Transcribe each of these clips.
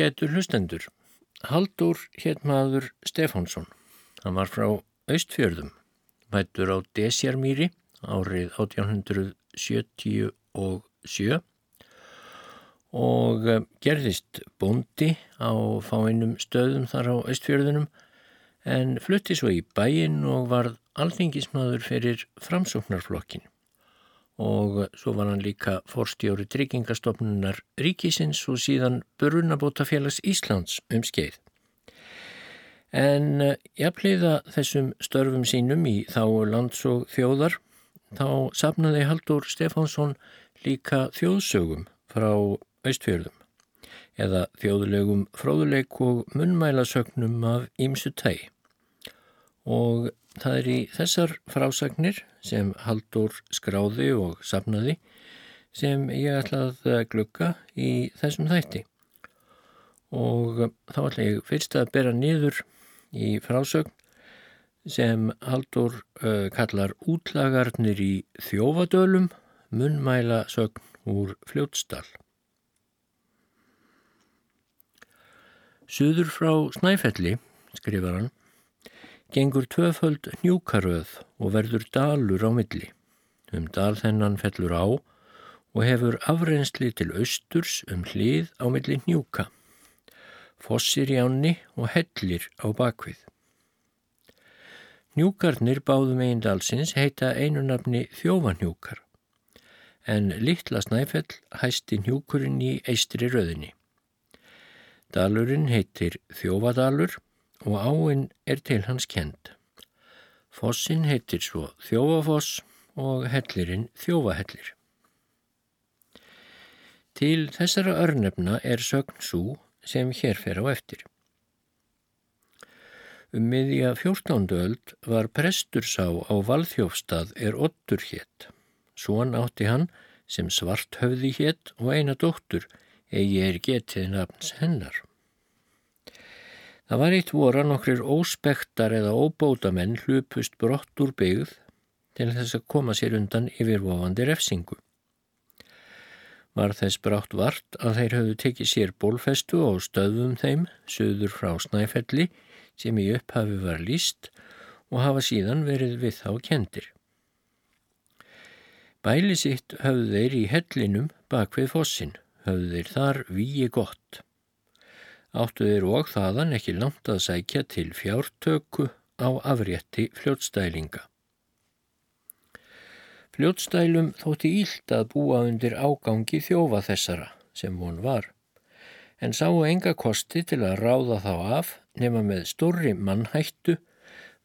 Á getur hlustendur. Haldur hétt maður Stefánsson. Hann var frá Austfjörðum, mættur á Desjarmýri árið 1877 og eh, gerðist bondi á fáinnum stöðum þar á Austfjörðunum en flutti svo í bæin og varð alþingismadur fyrir framsóknarflokkin og svo var hann líka forstjóri tryggingastofnunar ríkisins og síðan Brunabótafélags Íslands um skeið. En jafnleiða þessum störfum sínum í þá lands og þjóðar, þá sapnaði Haldur Stefánsson líka þjóðsögum frá Austfjörðum eða þjóðulegum fróðuleik og munnmælasögnum af Ímsu tægi og það er í þessar frásagnir sem Haldur skráði og sapnaði sem ég ætla að glukka í þessum þætti og þá ætla ég fyrst að bera niður í frásögn sem Haldur uh, kallar útlagarnir í þjófadölum munnmæla sögn úr fljótsdal. Suður frá Snæfelli, skrifar hann, gengur tvöföld njúkaröð og verður dalur á milli. Um dal þennan fellur á og hefur afreynsli til austurs um hlið á milli njúka. Fossir í ánni og hellir á bakvið. Njúkarnir báðum einn dalsins heita einunafni þjófanjúkar en litla snæfell hæsti njúkurinn í eistri röðinni. Dalurinn heitir Þjófadalur og áinn er til hans kend. Fossin heitir svo Þjófafoss og hellirinn Þjófahellir. Til þessara örnefna er sögn svo sem hér fer á eftir. Um miðja 14. öld var prestur sá á Valþjófstað er Ottur hétt. Svon átti hann sem svart höfði hétt og eina dóttur eigi er getið nafns hennar. Það var eitt voru nokkrir óspektar eða óbótamenn hlupust brott úr byggð til þess að koma sér undan yfirvofandi refsingu. Var þess brátt vart að þeir höfðu tekið sér bólfestu og stöðum þeim söður frá Snæfelli sem í upphafi var líst og hafa síðan verið við þá kendir. Bæli sitt höfðu þeir í hellinum bak við fossin, höfðu þeir þar víi gott áttu þeir og þaðan ekki langt að sækja til fjártöku á afrétti fljótstælinga. Fljótstælum þótti ílt að búa undir ágangi þjófa þessara sem hún var, en sáu enga kosti til að ráða þá af nema með stórri mannhættu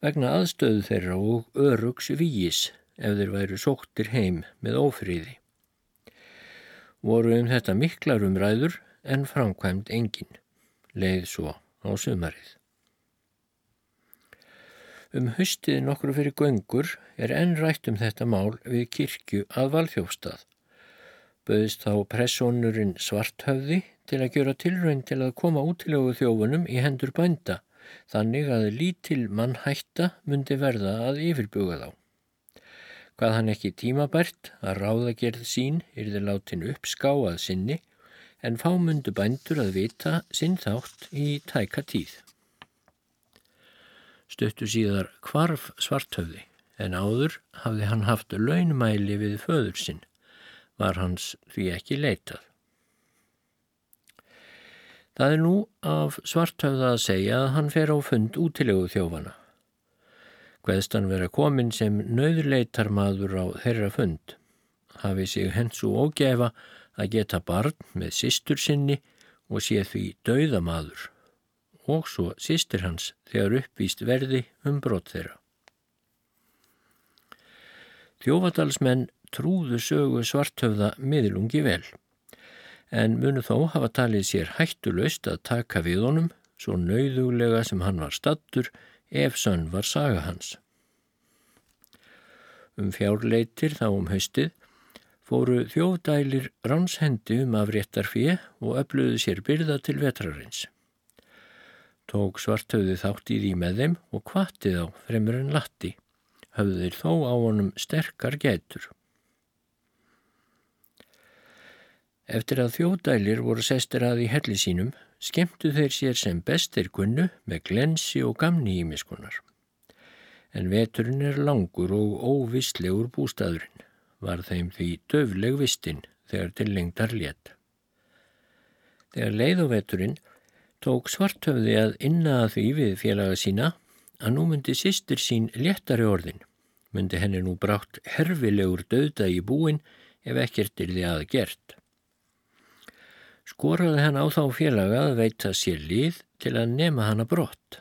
vegna aðstöðu þeirra og örugs víis ef þeir væru sóttir heim með ófríði. Voru um þetta miklar umræður en framkvæmt enginn leið svo á sumarið. Um höstið nokkru fyrir göngur er enn rætt um þetta mál við kirkju að valþjófstað. Böðist þá pressónurinn svarthöfði til að gera tilraun til að koma útilögu þjófunum í hendur bænda, þannig að lítil mann hætta myndi verða að yfirbuga þá. Hvað hann ekki tímabært að ráðagerð sín yrði látin uppskáað sinni en fámundu bændur að vita sinn þátt í tæka tíð. Stöttu síðar kvarf svarthöfði en áður hafði hann haft launmæli við föður sinn, var hans því ekki leitað. Það er nú af svarthöfða að segja að hann fer á fund útilegu þjófana. Hveðstan vera komin sem nöðleitar maður á þeirra fund, hafi sig hens og ógæfa að geta barn með sýstur sinni og sé því dauðamadur og svo sýstir hans þegar uppvíst verði um brott þeirra. Þjófadalsmenn trúðu sögu svarthöfða miðlungi vel, en munu þó hafa talið sér hættulöst að taka við honum svo nauðuglega sem hann var stattur ef sönn var saga hans. Um fjárleitir þá um haustið fóru þjóðdælir ránshendi um af réttarfíi og öfluðu sér byrða til vetrarins. Tók svartöðu þátt í því með þeim og kvattið á fremur en latti, höfðu þeir þó á honum sterkar getur. Eftir að þjóðdælir voru sestir að í helli sínum skemmtu þeir sér sem bestir kunnu með glensi og gamni ímiskunar. En veturinn er langur og óvistlegur bústaðurinn, var þeim því döfleg vistinn þegar til lengdar létt. Þegar leið á veturinn tók svartöfði að inna að því við félaga sína að nú myndi sýstir sín léttari orðin, myndi henni nú brátt herfilegur döðda í búin ef ekkert er því að gert. Skoraði hann á þá félaga að veita sér líð til að nema hana brott.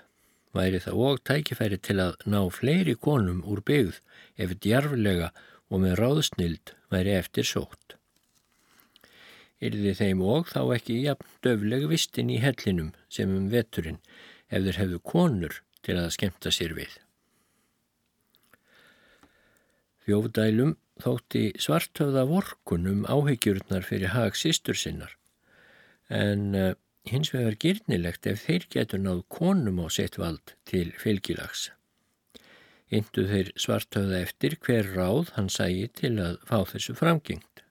Væri það og tækifæri til að ná fleiri konum úr byggð ef djarflega og með ráðsnild væri eftir sótt. Yrði þeim og þá ekki jafn döfleg vistin í hellinum sem um veturinn ef þeir hefðu konur til að skemta sér við. Þjófdælum þótti svartöfða vorkunum áhyggjurnar fyrir hag sístur sinnar en uh, hins vegar gyrnilegt ef þeir getur náð konum á sitt vald til fylgilags. Indu þeir svartöfða eftir hver ráð hann sægi til að fá þessu framgengt.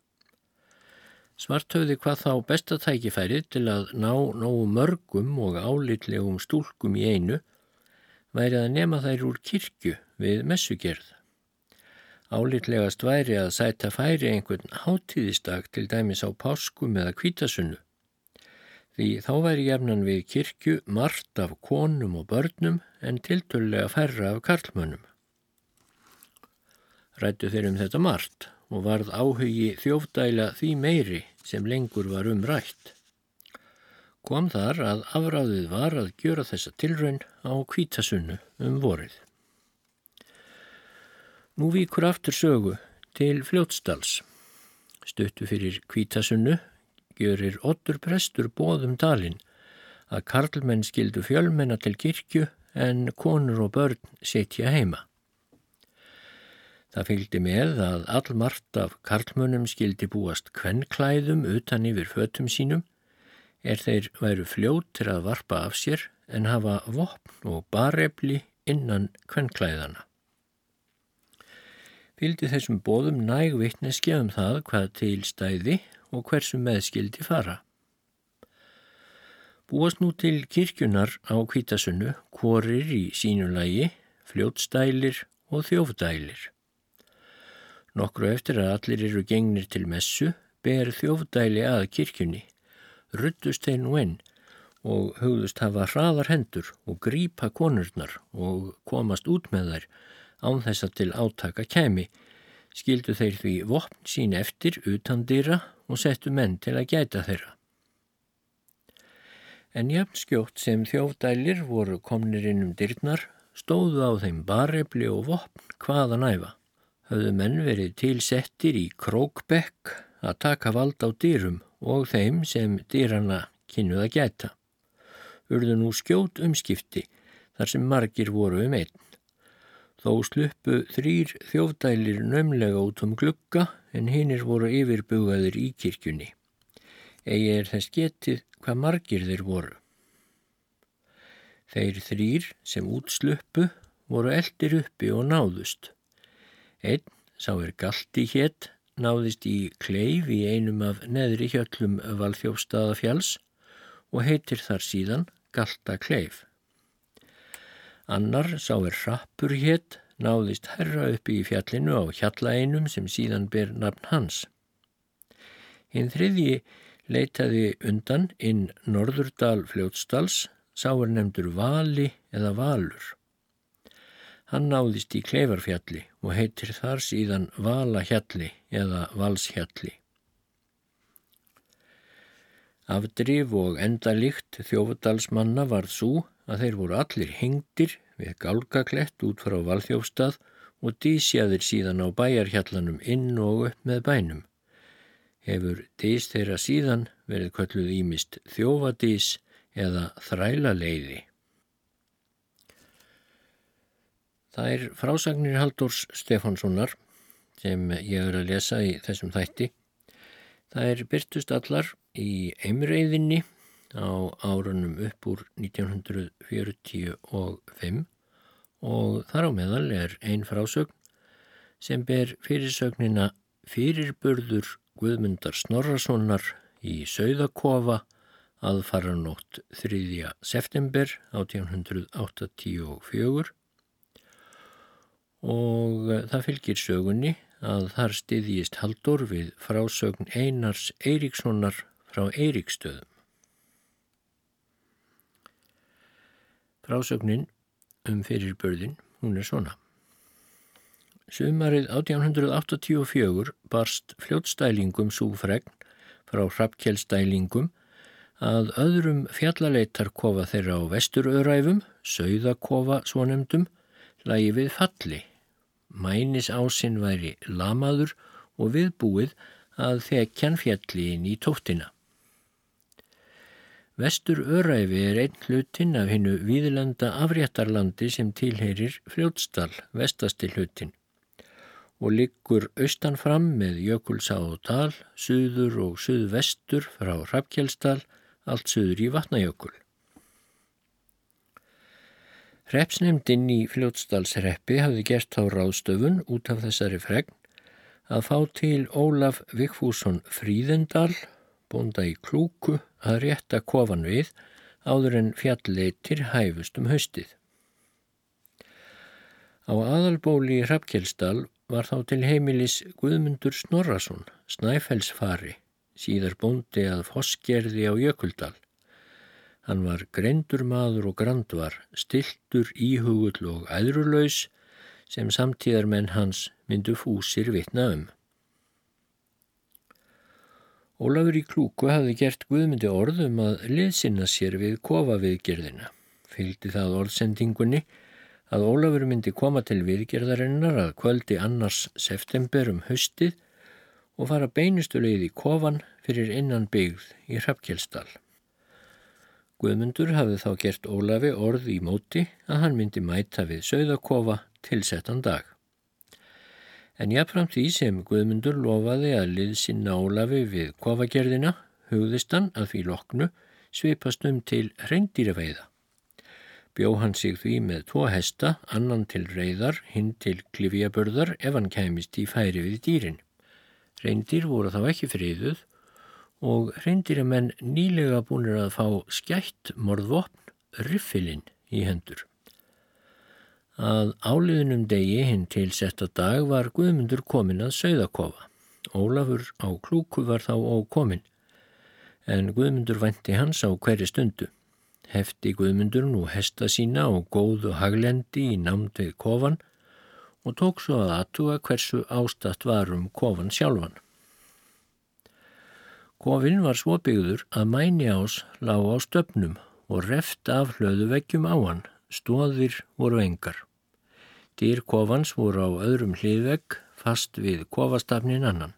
Svartöfði hvað þá bestatækifærið til að ná nógu mörgum og álitlegum stúlkum í einu væri að nema þær úr kirkju við messugerð. Álitlegast væri að sæta færi einhvern hátíðistak til dæmis á páskum eða kvítasunnu. Því þá væri jafnan við kirkju margt af konum og börnum en tilturlega færra af karlmönnum. Rættu þeir um þetta margt og varð áhugi þjóftæla því meiri sem lengur var umrætt kom þar að afráðið var að gjöra þessa tilraun á kvítasunnu um vorið. Nú víkur aftur sögu til fljótsdals. Stuttu fyrir kvítasunnu gjörir ottur prestur bóðum dalinn að karlmenn skildu fjölmenna til kirkju en konur og börn setja heima. Það fylgdi með að allmart af karlmönnum skildi búast kvennklæðum utan yfir fötum sínum er þeir væru fljóttir að varpa af sér en hafa vopn og barefli innan kvennklæðana. Fyldi þessum bóðum næg vittneskja um það hvað til stæði og hversu meðskildi fara. Búast nú til kirkjunar á kvítasunnu hvorir í sínulagi, fljótstælir og þjófdælir. Nokkru eftir að allir eru gengnir til messu ber þjófdæli að kirkjunni ruttust þeir nú inn og hugðust hafa hraðar hendur og grípa konurnar og komast út með þær án þess að til átaka kemi, skildu þeir því vopn sín eftir utan dýra og settu menn til að gæta þeirra. En jafn skjótt sem þjófdælir voru komnir inn um dyrnar stóðu á þeim barefli og vopn hvaða næfa. Höfðu menn verið tilsettir í krókbekk að taka vald á dýrum og þeim sem dýrana kynnuð að gæta. Urðu nú skjót umskipti þar sem margir voru um einn. Þó sluppu þrýr þjófdælir nömlega út um glugga en hinnir voru yfirbugaðir í kirkjunni. Egi er þess getið hvað margir þeir voru. Þeir þrýr sem útsluppu voru eldir uppi og náðust. Einn sá er galti hétt náðist í kleif í einum af neðri hjöllum Valþjófstaðafjáls og heitir þar síðan Galta kleif. Annar sá er rappur hétt, náðist herra uppi í fjallinu á hjallaeinum sem síðan ber nafn hans. Hinn þriðji leitaði undan inn Norðurdal fljótstals, sá er nefndur Vali eða Valur. Hann náðist í Kleifarfjalli og heitir þar síðan Valahjalli eða Valshjalli. Afdrif og endalíkt þjófadalsmanna varð svo að þeir voru allir hengdir við gálgaklett út frá Valþjófstað og dísjaðir síðan á bæjarhjallanum inn og upp með bænum. Hefur dís þeirra síðan verið kölluð ímist þjófadís eða þrælaleiði. Það er frásagnir Haldórs Stefánssonar sem ég er að lesa í þessum þætti. Það er byrtust allar í einmreiðinni á árunum upp úr 1945 og þar á meðal er einn frásögn sem ber fyrirsögnina Fyrirburður Guðmundar Snorrasonar í Sauðakofa aðfaranótt 3. september 1884 og það fylgir sögunni að þar styðjist Haldur við frásögn Einars Eiríkssonar frá Eiríkstöðum. Frásögnin um fyrirbörðin, hún er svona. Sumarið 1884 barst fljótstælingum súfregn frá hrappkjælstælingum að öðrum fjallaleitarkofa þeirra á vesturöðræfum, sögðakofa svonemdum, lagi við falli. Mænis ásinn væri lamaður og viðbúið að þekjan fjalli inn í tóttina. Vestur Öræfi er einn hlutin af hinnu víðlanda afréttarlandi sem tilheyrir fljótsdal, vestasti hlutin og liggur austanfram með Jökulsá og dal, suður og suðvestur frá Hrafkjelsdal, allt suður í Vatnajökul. Hrepsnemdinn í fljótsdalsreppi hafði gert á ráðstöfun út af þessari fregn að fá til Ólaf Vigfússon Fríðendal, bonda í klúku, að rétta kofan við áður en fjalleitir hæfust um haustið. Á aðalbóli í Hrafkjelsdal var þá til heimilis Guðmundur Snorrason, snæfellsfari, síðar bóndi að foskerði á Jökuldal. Hann var greindur maður og grandvar, stiltur, íhugull og æðrulaus sem samtíðar menn hans myndu fúsir vitna um. Ólafur í klúku hafði gert Guðmundi orðum að liðsinna sér við kofaviðgerðina. Fylgdi það orðsendingunni að Ólafur myndi koma til viðgerðarinnar að kvöldi annars september um haustið og fara beinustulegið í kofan fyrir innan byggð í Hrafkjelsdal. Guðmundur hafði þá gert Ólafi orð í móti að hann myndi mæta við sögðakofa tilsettan dag. En jáfnfram því sem Guðmundur lofaði að liðsinn Ólafi við kofagerðina hugðist hann að því loknu svipast um til reyndýraveiða. Bjó hann sig því með tvo hesta, annan til reyðar, hinn til klifjabörðar ef hann kemist í færi við dýrin. Reyndýr voru þá ekki friðuð og reyndýramenn nýlega búinir að fá skætt morðvopn riffilinn í hendur. Að áliðunum degi hinn til setta dag var Guðmundur komin að sögðakofa. Ólafur á klúku var þá ókomin, en Guðmundur vænti hans á hverju stundu. Hefti Guðmundur nú hesta sína og góðu haglendi í námt við kofan og tók svo að aðtuga hversu ástatt var um kofan sjálfan. Kofin var svo byggður að mæni ás lág á stöpnum og reft af hlöðu veggjum á hann Stóðir voru engar. Dýr kofans voru á öðrum hliðvegg fast við kofastafnin annan.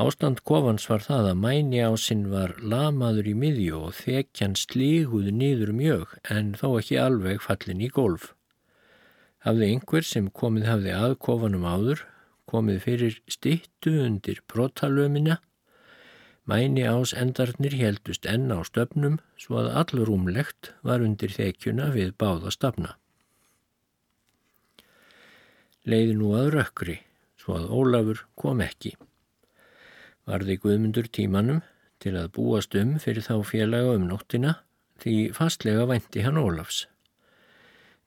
Ástand kofans var það að mæni ásinn var lamaður í miðju og þekjan slíguð nýður mjög en þó ekki alveg fallin í golf. Hafði einhver sem komið hafði að kofanum áður, komið fyrir stittu undir brotalömina Mæni ás endarnir heldust enn á stöfnum svo að allur umlegt var undir þekjuna við báða stafna. Leiði nú að rökkri svo að Ólafur kom ekki. Varði Guðmundur tímanum til að búast um fyrir þá félaga um nóttina því fastlega vænti hann Ólafs.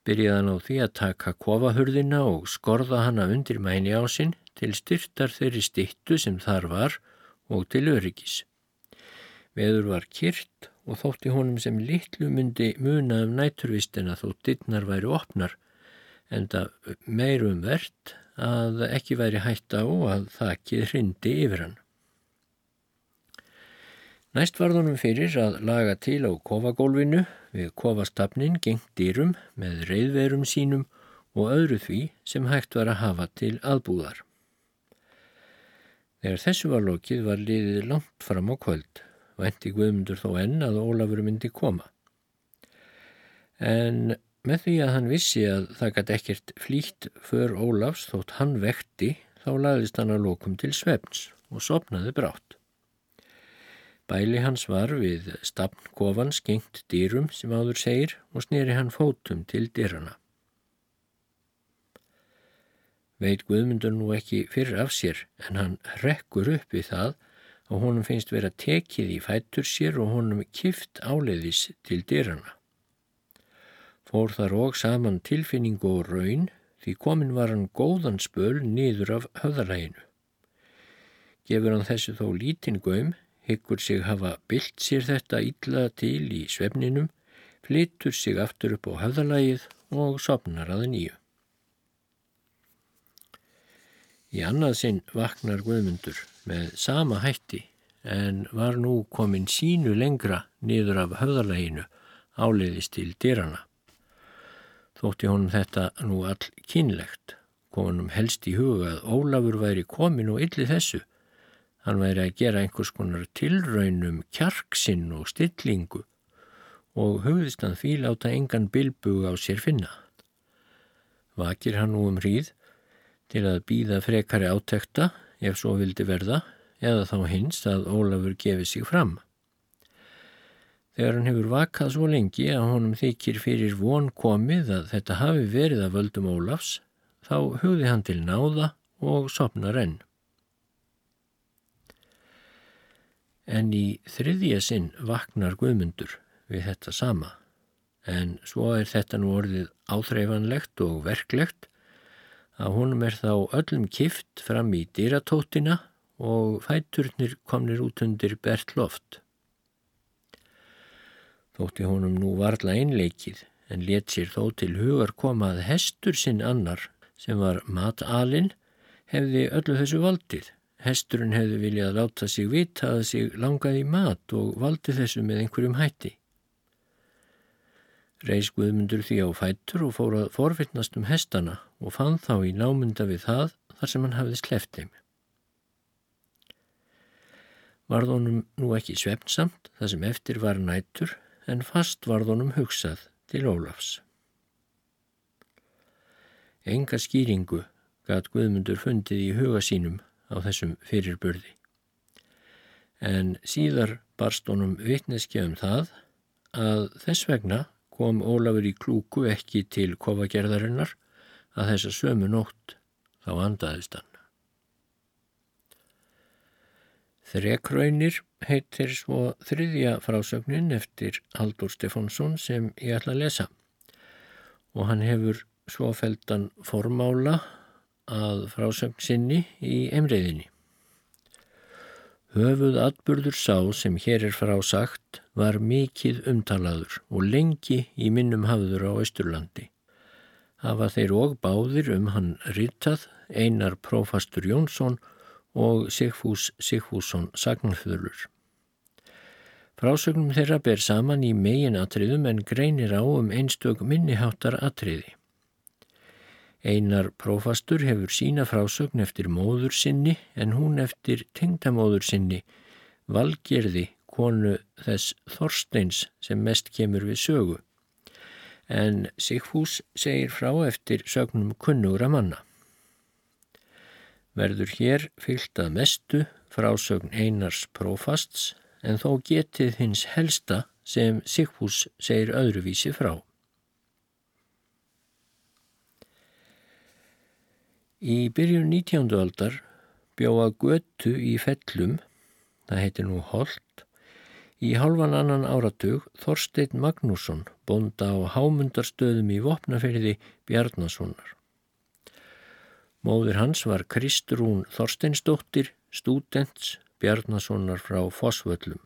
Byrjaðan á því að taka kofahurðina og skorða hanna undir mæni ásinn til styrtar þeirri stittu sem þar var og til öryggis. Veður var kyrt og þótti honum sem litlu myndi muna um næturvistina þó dittnar væri opnar en það meirum verðt að ekki væri hætta á að þakkið hrindi yfir hann. Næst var þonum fyrir að laga til á kofagólfinu við kofastafnin gengt dýrum með reyðverum sínum og öðru því sem hægt var að hafa til aðbúðar. Þegar þessu var lokið var liðið langt fram á kvöld, vænti Guðmundur þó enn að Ólafur myndi koma. En með því að hann vissi að það gæti ekkert flýtt för Ólafs þótt hann vekti, þá laðist hann að lokum til svefns og sopnaði brátt. Bæli hans var við stafn kofan skengt dýrum sem áður segir og snýri hann fótum til dýrana. Veit Guðmundur nú ekki fyrir af sér en hann rekkur upp í það og honum finnst vera tekið í fættur sér og honum kift áleiðis til dyrana. Fór þar og saman tilfinningu og raun því komin var hann góðan spöl niður af höðalæginu. Gefur hann þessu þó lítinn göm, hyggur sig hafa byllt sér þetta illa til í svefninum, flyttur sig aftur upp á höðalægið og sopnar að nýju. Í annað sinn vaknar Guðmundur með sama hætti en var nú komin sínu lengra niður af höðalæginu áleiðist til dyrana. Þótti honum þetta nú all kynlegt, komunum helst í huga að Ólafur væri komin og illi þessu. Hann væri að gera einhvers konar tilraunum kjarksinn og stillingu og hugðist hann því láta engan bilbug á sér finna. Vakir hann nú um hríð til að býða frekari átekta ef svo vildi verða eða þá hins að Ólafur gefi sig fram. Þegar hann hefur vakað svo lengi að honum þykir fyrir von komið að þetta hafi verið að völdum Ólafs, þá hugði hann til náða og sopnar enn. En í þriðja sinn vaknar Guðmundur við þetta sama, en svo er þetta nú orðið áþreifanlegt og verklegt að honum er þá öllum kift fram í dýratóttina og fæturnir komnir út undir bert loft. Þótti honum nú varla einleikið en let sér þó til hugar koma að hestur sinn annar sem var matalinn hefði öllu þessu valdið. Hesturinn hefði viljað láta sig vita að sig langaði mat og valdi þessu með einhverjum hætti. Reis Guðmundur því á fættur og fór að forvittnast um hestana og fann þá í námynda við það þar sem hann hafði sleft þeim. Varðunum nú ekki svefnsamt þar sem eftir var nættur en fast varðunum hugsað til Ólafs. Enga skýringu gæt Guðmundur fundið í huga sínum á þessum fyrirburði. En síðar barst honum vitneskja um það að þess vegna kom Ólafur í klúku ekki til kofagerðarinnar að þessa sömu nótt þá andaðist hann. Þrekraunir heitir svo þriðja frásögnin eftir Haldur Stefánsson sem ég ætla að lesa og hann hefur svofeldan formála að frásögn sinni í emriðinni. Höfuð atburður sá sem hér er frá sagt var mikið umtalaður og lengi í minnum hafður á Östurlandi. Hafa þeir og báðir um hann rittað einar prófastur Jónsson og Sigfús Sigfússon Sagnfjörlur. Frásögnum þeirra ber saman í megin atriðum en greinir á um einstök minniháttar atriði. Einar prófastur hefur sína frásögn eftir móður sinni en hún eftir tengdamóður sinni, valgerði konu þess Þorsteins sem mest kemur við sögu. En Sigfús segir frá eftir sögnum kunnugra manna. Verður hér fyllt að mestu frásögn Einars prófasts en þó getið hins helsta sem Sigfús segir öðruvísi frá. Í byrjun 19. aldar bjóða götu í fellum, það heitir nú Holt, í halvan annan áratug Þorstein Magnússon bonda á hámundarstöðum í Vopnafeyriði Bjarnasonar. Móður hans var Kristrún Þorsteinsdóttir, stúdents Bjarnasonar frá Fossvöllum.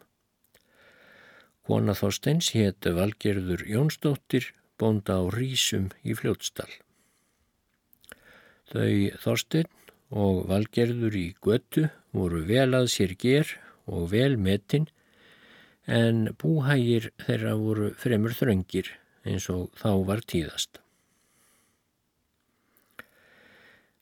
Kona Þorsteins hétt Valgerður Jónsdóttir, bonda á Rísum í Fljótsdal. Þau Þorstein og Valgerður í götu voru vel að sér ger og vel metin en búhægir þeirra voru fremur þröngir eins og þá var tíðast.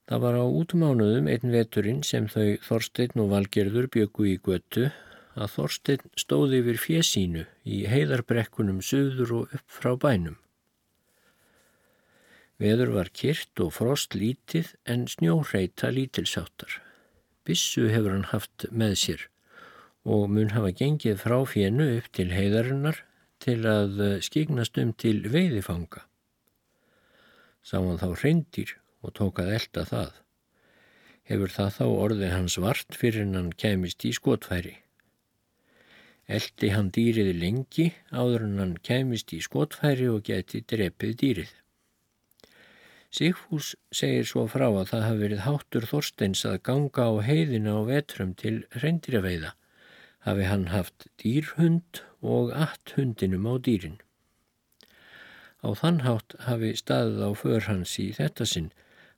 Það var á útmánuðum einn veturinn sem þau Þorstein og Valgerður byggu í götu að Þorstein stóði yfir fjesínu í heiðarbrekkunum söður og upp frá bænum. Veður var kyrt og frost lítið en snjóhreita lítilsáttar. Bissu hefur hann haft með sér og mun hafa gengið frá fjennu upp til heiðarinnar til að eh, skígnast um til veiðifanga. Sá hann þá hreindir og tók að elda það. hefur það þá orðið hans vart fyrir en hann kemist í skotfæri. Eldi hann dýrið lengi áður en hann kemist í skotfæri og geti drepið dýrið. Sigfús segir svo frá að það hafi verið háttur Þorsteins að ganga á heiðina á vetrum til reyndiraveiða. Hafi hann haft dýrhund og allt hundinum á dýrin. Á þann hátt hafi staðið á för hans í þetta sinn.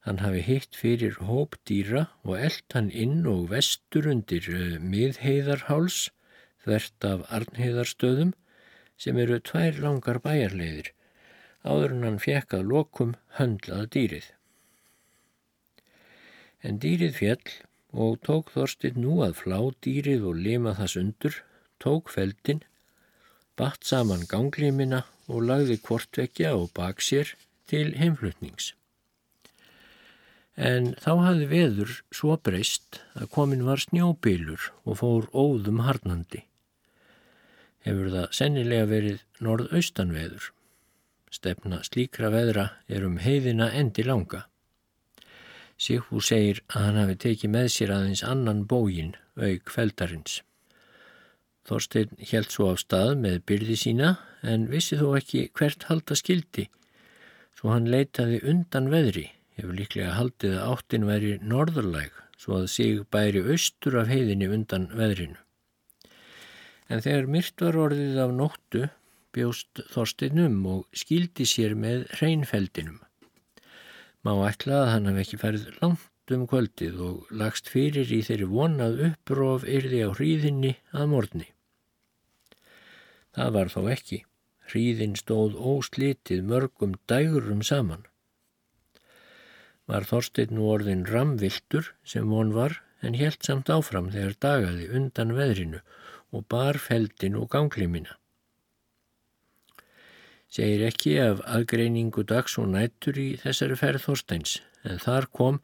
Hann hafi hitt fyrir hóp dýra og eld hann inn og vestur undir uh, miðheiðarháls, þvert af arnheiðarstöðum, sem eru tvær langar bæjarleiðir, áður en hann fjekk að lokum höndlað dýrið. En dýrið fjell og tók Þorstin nú að flá dýrið og lima það sundur, tók feldin, batt saman ganglímina og lagði kvortvekja og bak sér til heimflutnings. En þá hafði veður svo breyst að komin var snjóbílur og fór óðum harnandi. Hefur það sennilega verið norðaustan veður. Stefna slíkra veðra er um heiðina endi langa. Sigfú segir að hann hafi tekið með sér aðeins annan bógin auk feldarins. Þorstein helt svo af stað með byrði sína en vissi þó ekki hvert halda skildi. Svo hann leitaði undan veðri, hefur líklega haldið að áttin væri norðurlæg svo að sig bæri austur af heiðinni undan veðrinu. En þegar myrt var orðið af nóttu bjóst Þorstein um og skildi sér með hreinfeldinum. Má ætla að hann hef ekki færið langt um kvöldið og lagst fyrir í þeirri vonað uppróf yrði á hríðinni að morni. Það var þó ekki. Hríðin stóð óslitið mörgum dægurum saman. Var Þorstein nú orðin ramviltur sem von var en helt samt áfram þegar dagaði undan veðrinu og bar feldin og ganglimina. Segir ekki af aðgreiningu dags og nættur í þessari ferð Þorsteins en þar kom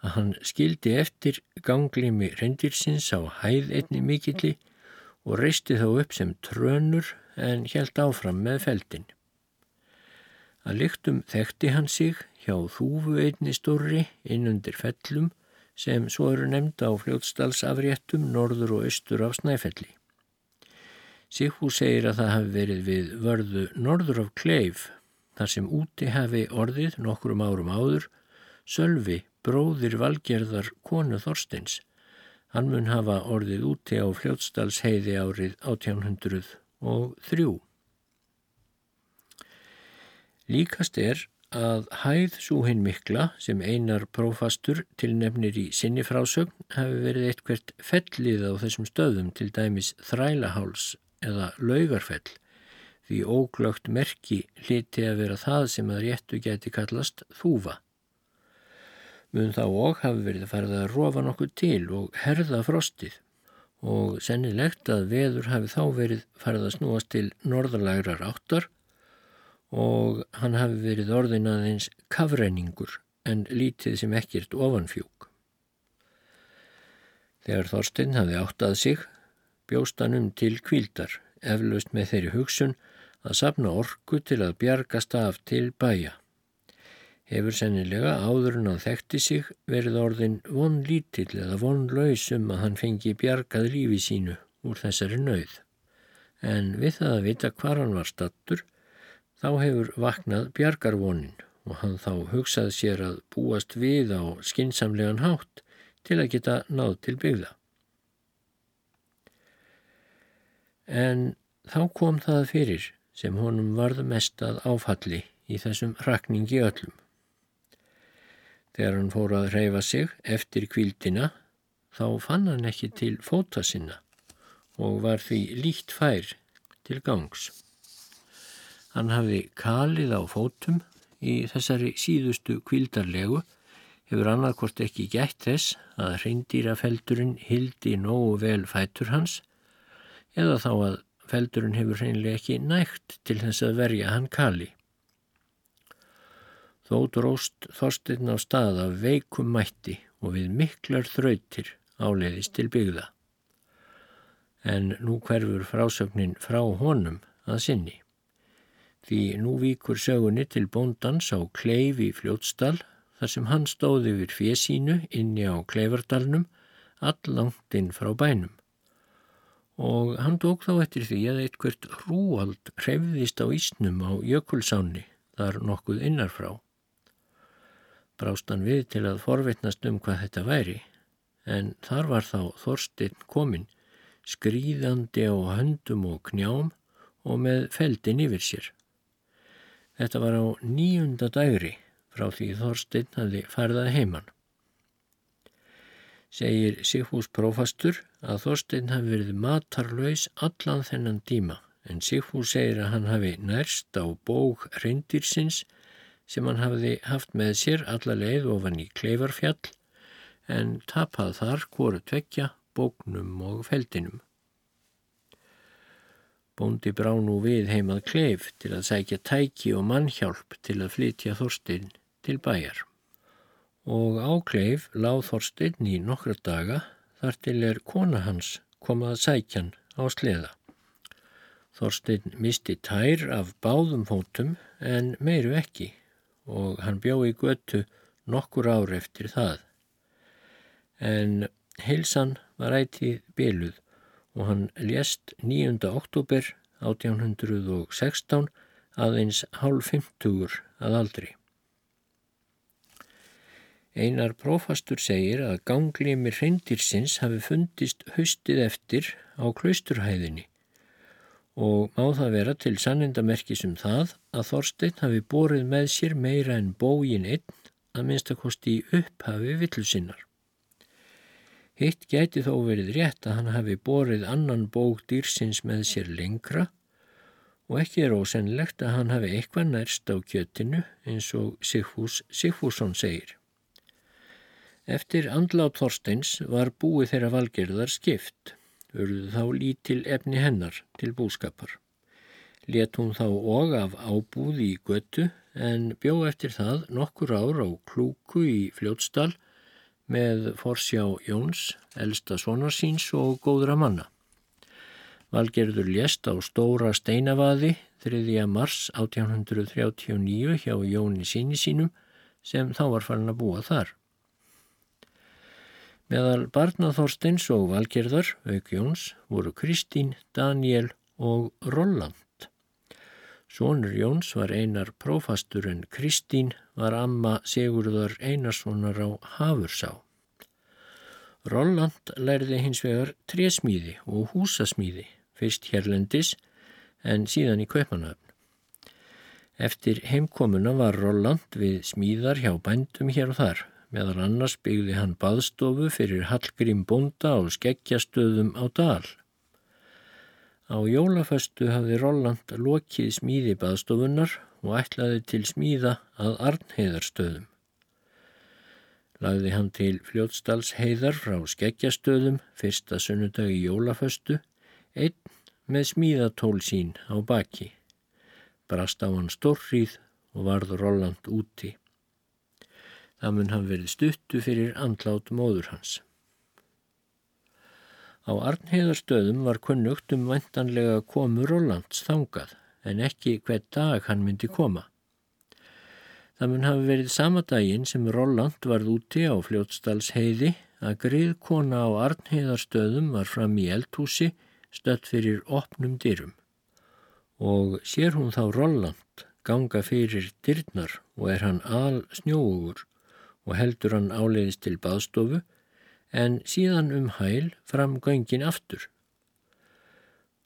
að hann skildi eftir ganglimi reyndirsins á hæð einni mikilli og reisti þá upp sem trönur en helt áfram með feldin. Að lyktum þekkti hann sig hjá þúfu einni stórri innundir fellum sem svo eru nefnd á fljótstalsafréttum norður og austur af Snæfelli. Sigfú segir að það hafi verið við vörðu norður af Kleif þar sem úti hafi orðið nokkrum árum áður Sölvi, bróðir valgerðar konu Þorsteins. Hann mun hafa orðið úti á fljótstalsheiði árið 1800 og þrjú. Líkast er að hæð súhinn mikla sem einar prófastur til nefnir í sinni frásögn hafi verið eitthvert fellið á þessum stöðum til dæmis þrælaháls eða laugarfell því óglögt merki hliti að vera það sem að réttu geti kallast þúfa. Mun þá og hafi verið að farða að rofa nokkuð til og herða frostið og sennilegt að veður hafi þá verið farið að snúast til norðalægrar áttar og hann hafi verið orðin aðeins kafræningur en lítið sem ekkert ofanfjúk. Þegar Þorstein hafi áttað sig, bjóst hann um til kvíldar, eflaust með þeirri hugsun að sapna orku til að bjargast af til bæja hefur sennilega áður en hann þekkti sig verið orðin von lítill eða von lausum að hann fengi bjargað lífi sínu úr þessari nauð. En við það að vita hvar hann var stattur, þá hefur vaknað bjargarvonin og hann þá hugsað sér að búast við á skinsamlegan hátt til að geta náð til byggða. En þá kom það fyrir sem honum varð mest að áfalli í þessum rakningi öllum. Þegar hann fór að reyfa sig eftir kvíldina þá fann hann ekki til fóta sinna og var því líkt fær til gangs. Hann hafði kalið á fótum í þessari síðustu kvíldarlegu hefur annarkort ekki gætt þess að hreindýrafeldurinn hildi nógu vel fætur hans eða þá að feldurinn hefur hreinlega ekki nægt til þess að verja hann kali. Þó dróst Þorstein á stað af veikum mætti og við miklar þrautir áleiðist til byggða. En nú hverfur frásögnin frá honum að sinni. Því nú víkur sögunni til bóndans á kleifi fljótstal þar sem hann stóði yfir fjesínu inni á Kleivardalnum allangt inn frá bænum. Og hann tók þá eftir því að eitthvert hrúald hrefðist á ísnum á jökulsáni þar nokkuð innarfrá. Brástan við til að forvitnast um hvað þetta væri, en þar var þá Þorstein komin, skrýðandi á höndum og knjám og með feldin yfir sér. Þetta var á nýjunda dægri frá því Þorstein hafi farðað heimann segir Sigfús prófastur að Þorstein hafi verið matarlaus allan þennan tíma en Sigfús segir að hann hafi nærst á bóg reyndirsins sem hann hafiði haft með sér alla leið ofan í kleifarfjall en tapað þar hvoru tvekja bóknum og feldinum. Bóndi brá nú við heimað kleif til að sækja tæki og mannhjálp til að flytja Þorstein til bæjar og á kleif láð Þorstein í nokkra daga þar til er kona hans komað sækjan á sleða. Þorstein misti tær af báðum fótum en meiru ekki og hann bjó í götu nokkur ár eftir það. En heilsan var ætið byluð og hann lést 9. oktober 1816 aðeins hálf 50 að aldri. Einar prófastur segir að ganglimir hreindirsins hafi fundist haustið eftir á klausturhæðinni og má það vera til sannindamerkis um það að Þorstein hafi borið með sér meira en bógin einn að minnstakosti í upphafi villusinnar. Hitt gæti þó verið rétt að hann hafi borið annan bóg dýrsins með sér lengra og ekki er ósennlegt að hann hafi eitthvað nærst á kjötinu eins og Sigfús Sigfússon segir. Eftir andlát Þorsteins var búið þeirra valgerðar skipt, urðu þá lítil efni hennar til búskapar. Let hún þá og af ábúð í götu en bjó eftir það nokkur ár á klúku í fljótsdal með forsjá Jóns, elsta sonarsýns og góðra manna. Valgerður lést á stóra steinavaði 3. mars 1839 hjá Jóni síni sínum sem þá var farin að búa þar. Meðal barnaþorstins og valgerðar, auk Jóns, voru Kristín, Daniel og Rolland. Sónur Jóns var einar prófastur en Kristín var amma Sigurðar Einarssonar á Hafursá. Rolland lærði hins vegar trésmíði og húsasmíði, fyrst hérlendis en síðan í Kaupanöfn. Eftir heimkomuna var Rolland við smíðar hjá bændum hér og þar, meðan annars byggði hann baðstofu fyrir Hallgrím Bonda á skeggjastöðum á Dal. Á jólaföstu hafði Rolland lokið smíði baðstofunar og ætlaði til smíða að Arnheiðarstöðum. Lagði hann til fljótsdals heiðar frá skeggjastöðum fyrsta sunnudagi jólaföstu, einn með smíðatól sín á baki. Brast á hann stórrið og varð Rolland úti. Það mun hann verið stuttu fyrir andlát móður hans. Á Arnheðarstöðum var kunnugt um vantanlega komu Rólands þangað en ekki hver dag hann myndi koma. Það mun hafi verið sama daginn sem Róland varð úti á fljótsdals heiði að griðkona á Arnheðarstöðum var fram í eldhúsi stött fyrir opnum dyrum og sér hún þá Róland ganga fyrir dyrnar og er hann al snjóugur og heldur hann áleiðist til baðstofu en síðan um hæl fram göngin aftur.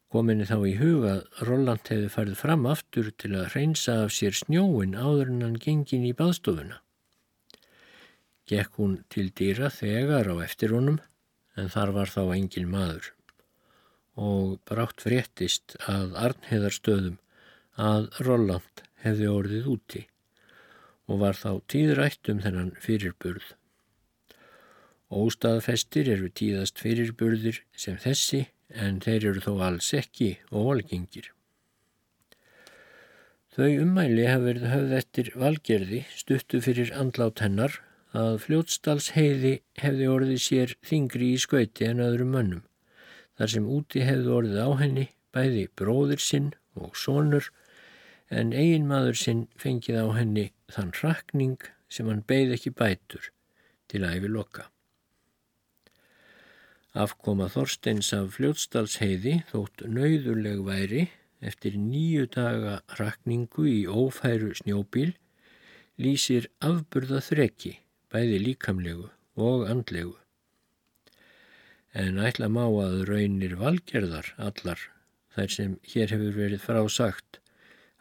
Kominni þá í huga að Roland hefði farið fram aftur til að hreinsa af sér snjóin áður en hann gengin í baðstofuna. Gekk hún til dýra þegar á eftir honum en þar var þá engin maður og brátt fréttist að Arnheðarstöðum að Roland hefði orðið úti og var þá tíðrætt um þennan fyrirburð. Óstaðfestir eru tíðast fyrirburðir sem þessi en þeir eru þó alls ekki og volgengir. Þau ummæli hafa verið höfð eftir valgerði stuttu fyrir andlát hennar að fljótsdals heiði hefði orðið sér þingri í skauti en öðrum mönnum, þar sem úti hefði orðið á henni bæði bróðir sinn og sonur en eigin maður sinn fengið á henni þann rakning sem hann beigð ekki bætur til yfir loka. Afkoma Þorsteins af fljótsdalsheiði þótt nauðurleg væri eftir nýju daga rakningu í ófæru snjóbíl lýsir afburða þreki, bæði líkamlegu og andlegu. En ætla má að raunir valgerðar allar, þær sem hér hefur verið frásagt,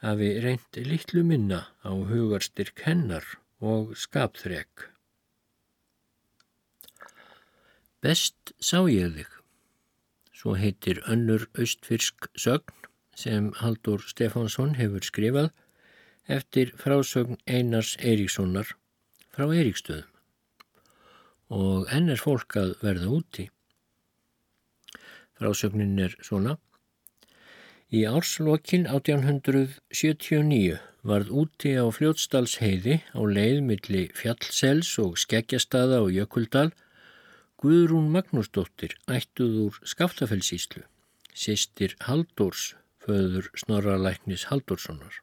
hafi reynd litlu minna á hugarstyrk hennar og skapþrek. Best sá ég þig. Svo heitir önnur austfyrsk sögn sem Haldur Stefánsson hefur skrifað eftir frásögn Einars Eiríkssonar frá Eiríkstöðum og enn er fólk að verða úti. Frásögnin er svona Í árslokin 1879 varð úti á fljótsdalsheiði á leið milli fjallsels og skeggjastaða og jökuldal Guðrún Magnúsdóttir ættuð úr Skaftafellsíslu, sýstir Haldórs föður Snorralæknis Haldurssonar.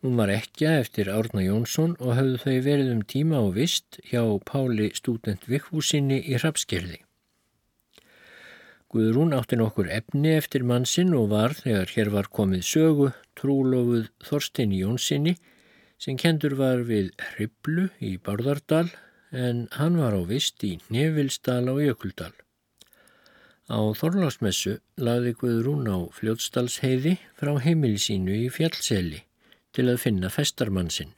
Hún var ekki eftir Árna Jónsson og hafðu þau verið um tíma og vist hjá Páli stúdent Vikfúsinni í Hrapskerði. Guðrún átti nokkur efni eftir mannsinn og var, þegar hér var komið sögu, trúlofuð Þorstein Jónssoni sem kendur var við Hriblu í Bárðardal en hann var á vist í Nevilsdal á Jökuldal. Á Þorlásmessu laði Guðrún á fljótstalsheiði frá heimilisínu í fjallseli til að finna festarmann sinn.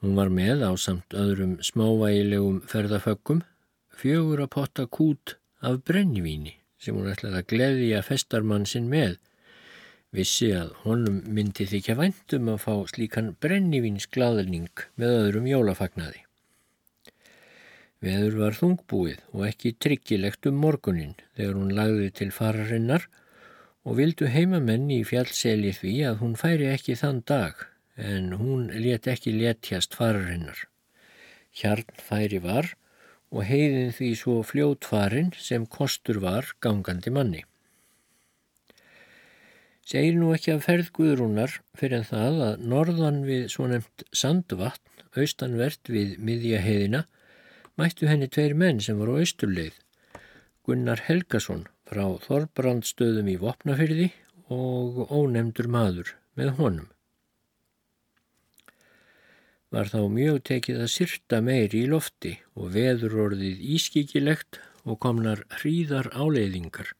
Hún var með á samt öðrum smávægilegum ferðafökkum fjögur að potta kút af brennivíni sem hún ætlaði að gleðja festarmann sinn með. Vissi að honum myndi þykja væntum að fá slíkan brennivínsglaðning með öðrum jólafagnaði. Veður var þungbúið og ekki tryggilegt um morgunin þegar hún lagði til fararinnar og vildu heimamenn í fjallseli því að hún færi ekki þann dag en hún let ekki letjast fararinnar. Hjarn færi var og heiðin því svo fljótfarin sem kostur var gangandi manni. Segir nú ekki að ferð Guðrúnar fyrir það að norðan við svo nefnt sandvatn, austanvert við miðjaheiðina, mættu henni tveir menn sem voru á austurleið, Gunnar Helgason frá Þorbrandstöðum í Vopnafyrði og ónemdur maður með honum. Var þá mjög tekið að syrta meiri í lofti og veður orðið ískikilegt og komnar hríðar áleiðingar,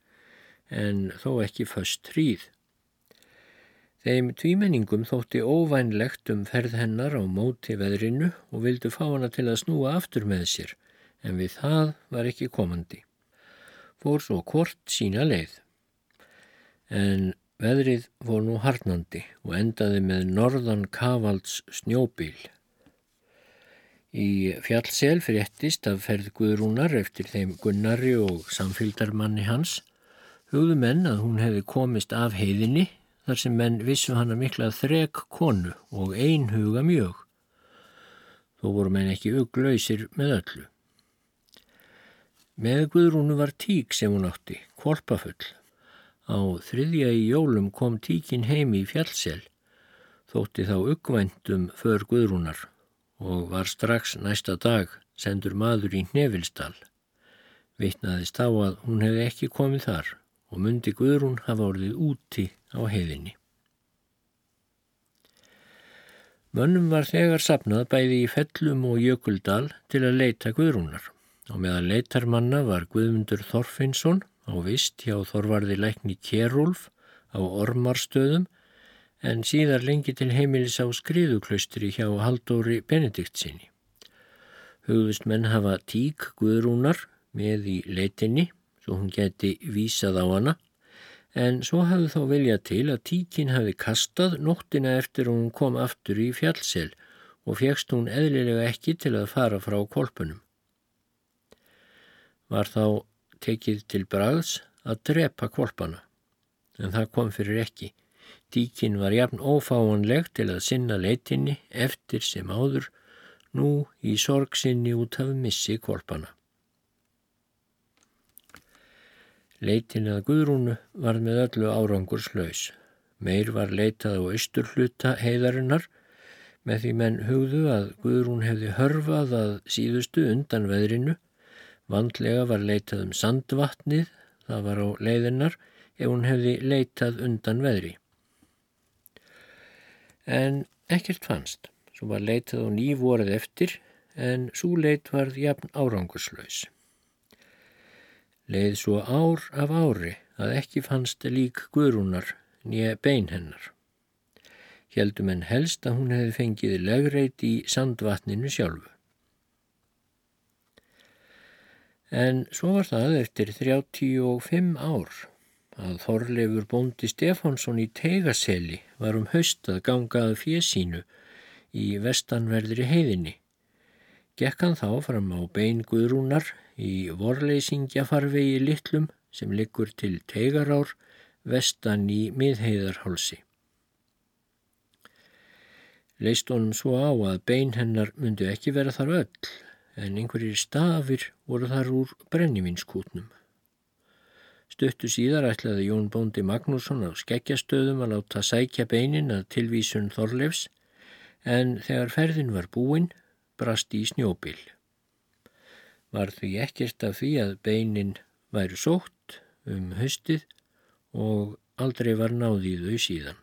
en þó ekki föst hríð. Þeim tvímenningum þótti óvænlegt um ferð hennar á móti veðrinu og vildu fá hana til að snúa aftur með sér, en við það var ekki komandi. Fór svo kort sína leið. En veðrið fór nú harnandi og endaði með norðan kavalds snjóbíl. Í fjallsel fréttist af ferð Guðrúnar eftir þeim Gunnari og samfylgdarmanni hans hugðu menn að hún hefði komist af heiðinni þar sem menn vissu hana mikla þrek konu og einhuga mjög. Þó voru menn ekki auglauðsir með öllu. Með Guðrúnu var tík sem hún átti, kvolpafull. Á þriðja í jólum kom tíkin heimi í fjallsel, þótti þá uggvæntum för Guðrúnar og var strax næsta dag sendur maður í Nevilsdal. Vittnaðist þá að hún hefði ekki komið þar og myndi Guðrún hafa orðið úti á heiðinni. Mönnum var þegar sapnað bæði í Fellum og Jökuldal til að leita Guðrúnar og meðan leitarmanna var Guðmundur Þorfinsson á vist hjá Þorvarði lækni Kjærúlf á Ormarstöðum en síðar lengi til heimilis á skriðuklaustri hjá Haldóri Benedikt sinni. Hugðust menn hafa tík Guðrúnar með í leitinni svo hún geti vísað á hana en svo hafði þá viljað til að tíkin hafi kastað nóttina eftir hún kom aftur í fjallsel og fegst hún eðlilega ekki til að fara frá kolpunum. Var þá tekið til braðs að drepa kolpana, en það kom fyrir ekki. Tíkin var jafn ófáanleg til að sinna leitinni eftir sem áður, nú í sorgsinni út af missi kolpana. Leitin að Guðrúnu var með öllu árangur slaus. Meir var leitað á austurhluta heiðarinnar Með því menn hugðu að Guðrún hefði hörfað að síðustu undan veðrinu. Vandlega var leitað um sandvatnið, það var á leiðinnar, ef hún hefði leitað undan veðri. En ekkert fannst. Svo var leitað og ný vorið eftir en svo leit varð jafn árangurslaus. Leið svo ár af ári að ekki fannst lík Guðrúnar nýja bein hennar heldum en helst að hún hefði fengið legreit í sandvatninu sjálfu. En svo var það eftir 35 ár að Þorleifur bóndi Stefánsson í Tegaseli var um haust að gangað fjesínu í vestanverðri heiðinni. Gekk hann þá fram á bein Guðrúnar í vorleysingjafarvegi litlum sem liggur til Tegarár vestan í miðheiðarhálsi leist honum svo á að bein hennar myndu ekki vera þar öll, en einhverjir stafir voru þar úr brennivinskútnum. Stöttu síðar ætlaði Jón Bóndi Magnússon á skeggjastöðum að láta sækja beinin að tilvísun Þorleifs, en þegar ferðin var búinn, brast í snjóbil. Var því ekkert af því að beinin væru sótt um höstið og aldrei var náðið þau síðan.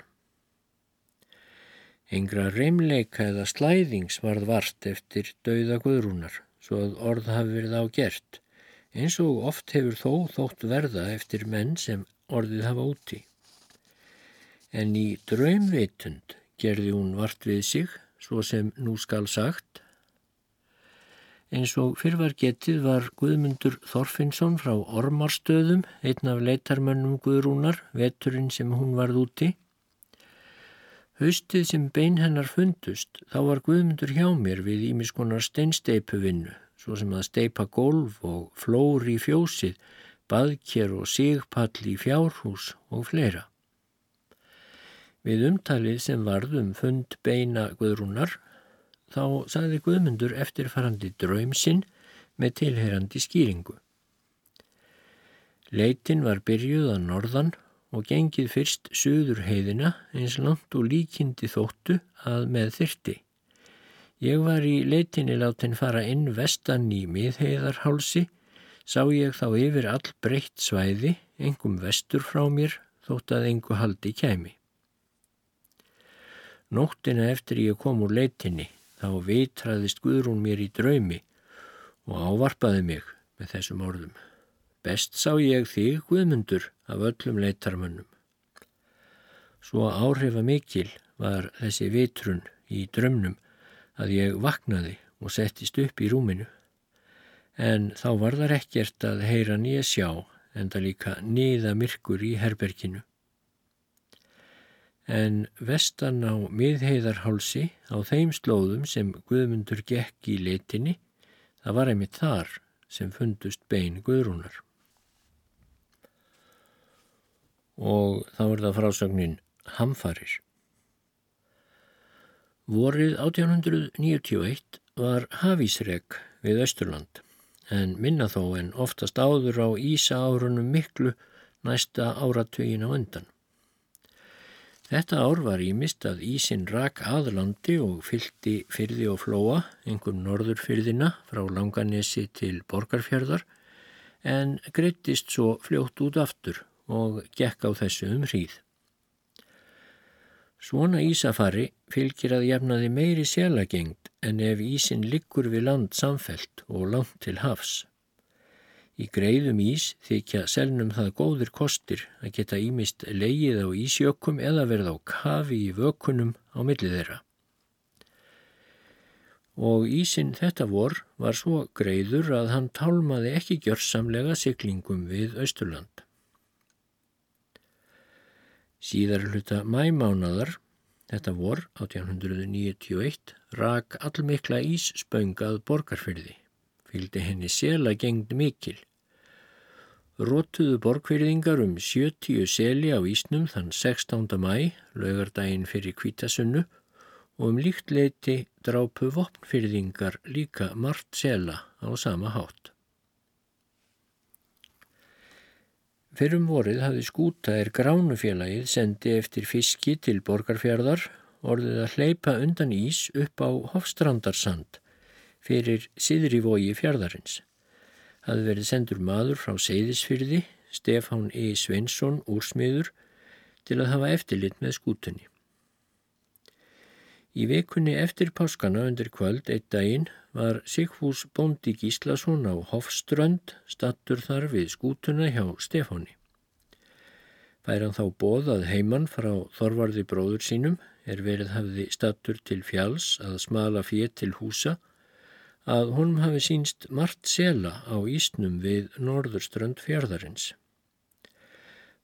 Engra reymleika eða slæðings varð vart eftir dauða guðrúnar, svo að orð hafi verið á gert, eins og oft hefur þó þótt verða eftir menn sem orðið hafa úti. En í draumvitund gerði hún vart við sig, svo sem nú skal sagt. Eins og fyrrvar getið var Guðmundur Þorfinnsson frá Ormarstöðum, einn af leitarmönnum Guðrúnar, veturinn sem hún varð úti, Haustið sem bein hennar fundust þá var Guðmundur hjá mér við ímiskonar steinsteipuvinnu svo sem að steipa golf og flóri í fjósið, baðkjör og sigpall í fjárhús og fleira. Við umtalið sem varðum fund beina Guðrúnar þá sagði Guðmundur eftirfarandi draumsinn með tilherandi skýringu. Leitin var byrjuð að norðan og gengið fyrst söður heiðina eins langt og líkindi þóttu að með þyrti. Ég var í leitinni látin fara inn vestan í miðheiðarhálsi, sá ég þá yfir all breytt svæði, engum vestur frá mér, þótt að engu haldi kæmi. Nóttina eftir ég kom úr leitinni, þá vitraðist Guðrún mér í draumi og ávarpaði mig með þessum orðum. Best sá ég þig, Guðmundur, af öllum leitarmönnum. Svo áhrifa mikil var þessi vitrun í drömnum að ég vaknaði og settist upp í rúminu. En þá var þar ekkert að heyra nýja sjá en það líka niða myrkur í herberginu. En vestan á miðheiðarhálsi á þeim slóðum sem Guðmundur gekk í leitinni, það var einmitt þar sem fundust bein Guðrúnar og þá er það frásögnin Hamfarir. Vorið 1891 var hafísreg við Östurland en minna þó en oftast áður á Ísa árunum miklu næsta áratugin á undan. Þetta ár var ímist að Ísin rak aðlandi og fylgdi fyrði og flóa, einhvern norðurfyrðina frá Langanesi til Borgarfjörðar en greittist svo fljótt út aftur og gekk á þessu um hríð. Svona ísafari fylgir að jafnaði meiri selagengt en ef ísin liggur við land samfelt og langt til hafs. Í greiðum ís þykja selnum það góðir kostir að geta ímist leigið á ísjökum eða verð á kafi í vökunum á millið þeirra. Og ísin þetta vor var svo greiður að hann tálmaði ekki gjörsamlega syklingum við Östurland. Síðar hluta mæmánadar, þetta vor 1891, rak allmikla ísspöngað borgarfyrði. Fylgdi henni sela gengd mikil. Rótuðu borgfyrðingar um 70 seli á ísnum þann 16. mæ, laugardaginn fyrir kvítasunnu og um líkt leiti drápu vopnfyrðingar líka margt sela á sama hátt. Fyrrum vorið hafði skútaðir gránufélagið sendi eftir fiski til borgarfjörðar orðið að hleypa undan ís upp á Hofstrandarsand fyrir siðri vogi fjörðarins. Það verið sendur maður frá Seyðisfyrði, Stefán E. Svensson, úrsmiður, til að hafa eftirlit með skútunni. Í vekunni eftir páskana undir kvöld eitt daginn var Sigfús Bóndi Gíslason á Hofströnd stattur þar við skútuna hjá Stefáni. Fær hann þá bóðað heimann frá Þorvarði bróður sínum er verið hafði stattur til fjalls að smala fér til húsa að honum hafi sínst margt sela á ísnum við norðurströnd fjörðarins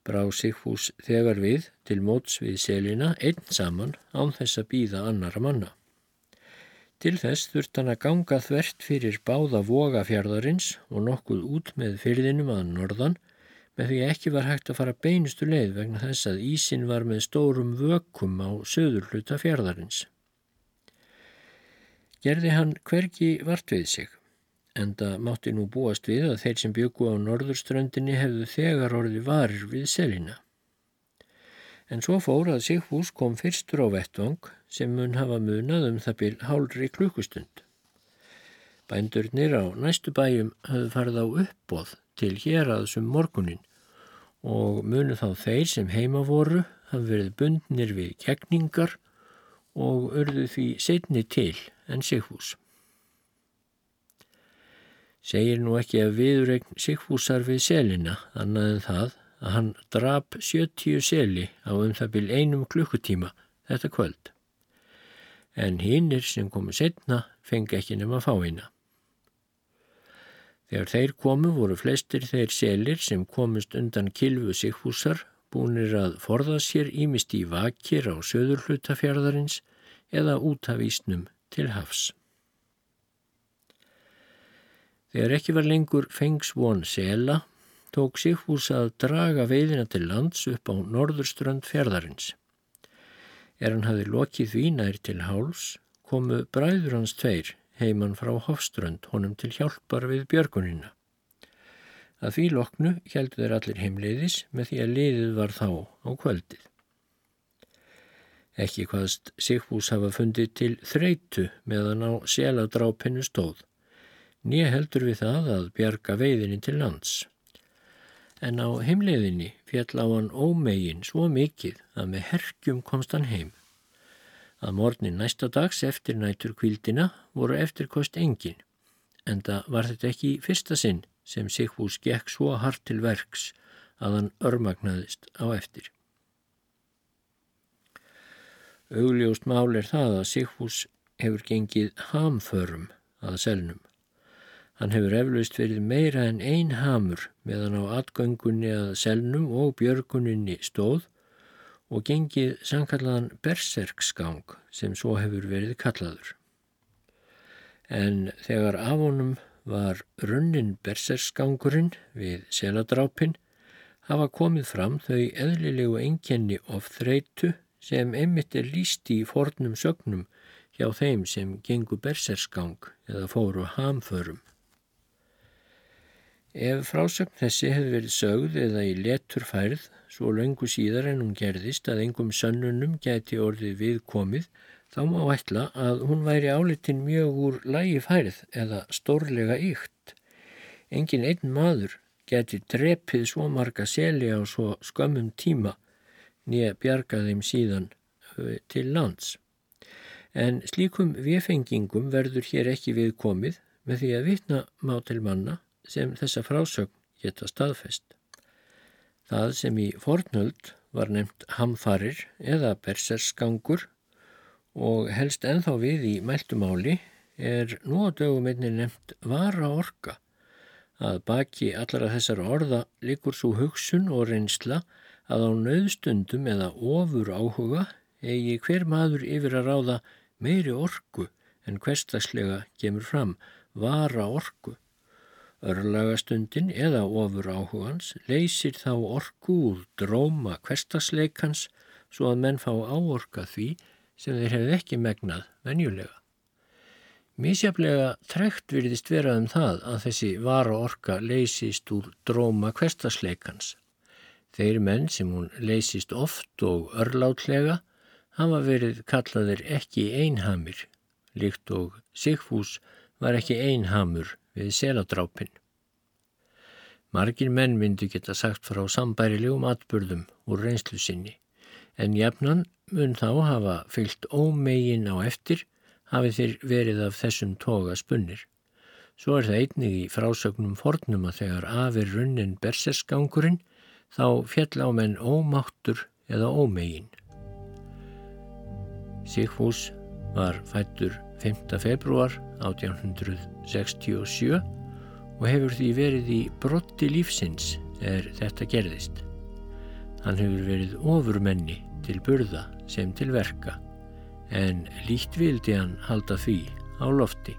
brá Sigfús þegar við til móts við selina einn saman án þess að býða annara manna. Til þess þurft hann að ganga þvert fyrir báða vogafjörðarins og nokkuð út með fyrðinum að norðan með því ekki var hægt að fara beinustu leið vegna þess að ísin var með stórum vökkum á söður hluta fjörðarins. Gerði hann hverki vart við sig en það mátti nú búast við að þeir sem byggu á norðurströndinni hefðu þegar orði varir við selina. En svo fór að Sigfús kom fyrstur á vettvang sem mun hafa munað um það byrj hálri klukkustund. Bændurnir á næstu bæjum höfðu farið á uppbóð til hér aðsum morgunin og munu þá þeir sem heima voru hafi verið bundnir við kegningar og örðu því setni til en Sigfús segir nú ekki að viðregn Sigfúsar við selina annað en það að hann drap 70 seli á um það byrj einum klukkutíma þetta kvöld. En hinnir sem komu setna fengi ekki nema fáina. Þegar þeir komu voru flestir þeir selir sem komist undan kilvu Sigfúsar búinir að forða sér ímist í vakir á söður hlutafjörðarins eða út af ísnum til hafs. Þegar ekki var lengur fengsvon sela, tók Sigfús að draga veiðina til lands upp á norðurströnd fjörðarins. Er hann hafi lokið því nær til háls, komu bræður hans tveir heimann frá Hofströnd honum til hjálpar við björgunina. Að því loknu heldur þeir allir heimleiðis með því að liðið var þá á kvöldið. Ekki hvaðst Sigfús hafa fundið til þreitu meðan á seladrápinu stóð nýja heldur við það að bjarga veiðinni til lands. En á heimleiðinni fjall á hann ómegin svo mikið að með herkjum komst hann heim. Að mornin næsta dags eftir nætur kvildina voru eftirkost engin, en það var þetta ekki fyrsta sinn sem Sigfús gekk svo hart til verks að hann örmagnaðist á eftir. Augljóst mál er það að Sigfús hefur gengið hamförum að selnum. Hann hefur eflaust verið meira en ein hamur meðan á atgöngunni að selnum og björguninni stóð og gengið sankallaðan berserksgang sem svo hefur verið kallaður. En þegar af honum var runnin berserksgangurinn við seladrápin hafa komið fram þau eðlilegu enkenni of þreitu sem einmitt er líst í fornum sögnum hjá þeim sem gengu berserksgang eða fóru hamförum. Ef frásögn þessi hefði verið sögð eða í letur færð, svo löngu síðar en hún gerðist að engum sönnunum gæti orðið viðkomið, þá má ætla að hún væri álitin mjög úr lægi færð eða stórlega ykt. Engin einn maður geti drepið svo marga seli á svo skömmum tíma nýja bjarga þeim síðan til lands. En slíkum viðfengingum verður hér ekki viðkomið með því að vitna má til manna sem þessa frásögn geta staðfest. Það sem í fornöld var nefnt hamfarir eða berserskangur og helst enþá við í mæltumáli er nú á dögum einni nefnt vara orka að baki allara þessar orða likur svo hugsun og reynsla að á nöðstundum eða ofur áhuga eigi hver maður yfir að ráða meiri orku en hverstagslega gemur fram vara orku Örlagastundin eða ofur áhugans leysir þá orku úr dróma hverstasleikans svo að menn fá áorka því sem þeir hefði ekki megnað venjulega. Mísjaflega trekt virðist vera um það að þessi vara orka leysist úr dróma hverstasleikans. Þeir menn sem hún leysist oft og örlátlega hafa verið kallaðir ekki einhamir, líkt og Sigfús var ekki einhamur við seladrápin. Margir menn myndi geta sagt frá sambærilegum atbyrðum úr reynslu sinni, en jafnan mun þá hafa fyllt ómegin á eftir hafið þeir verið af þessum toga spunnir. Svo er það einnig í frásögnum fornum að þegar afir runnin bersesgangurinn þá fjall á menn ómáttur eða ómegin. Sigfús var fættur 5. februar 1867 og hefur því verið í brotti lífsins er þetta gerðist. Hann hefur verið ofurmenni til burða sem til verka en líkt vildi hann halda því á lofti.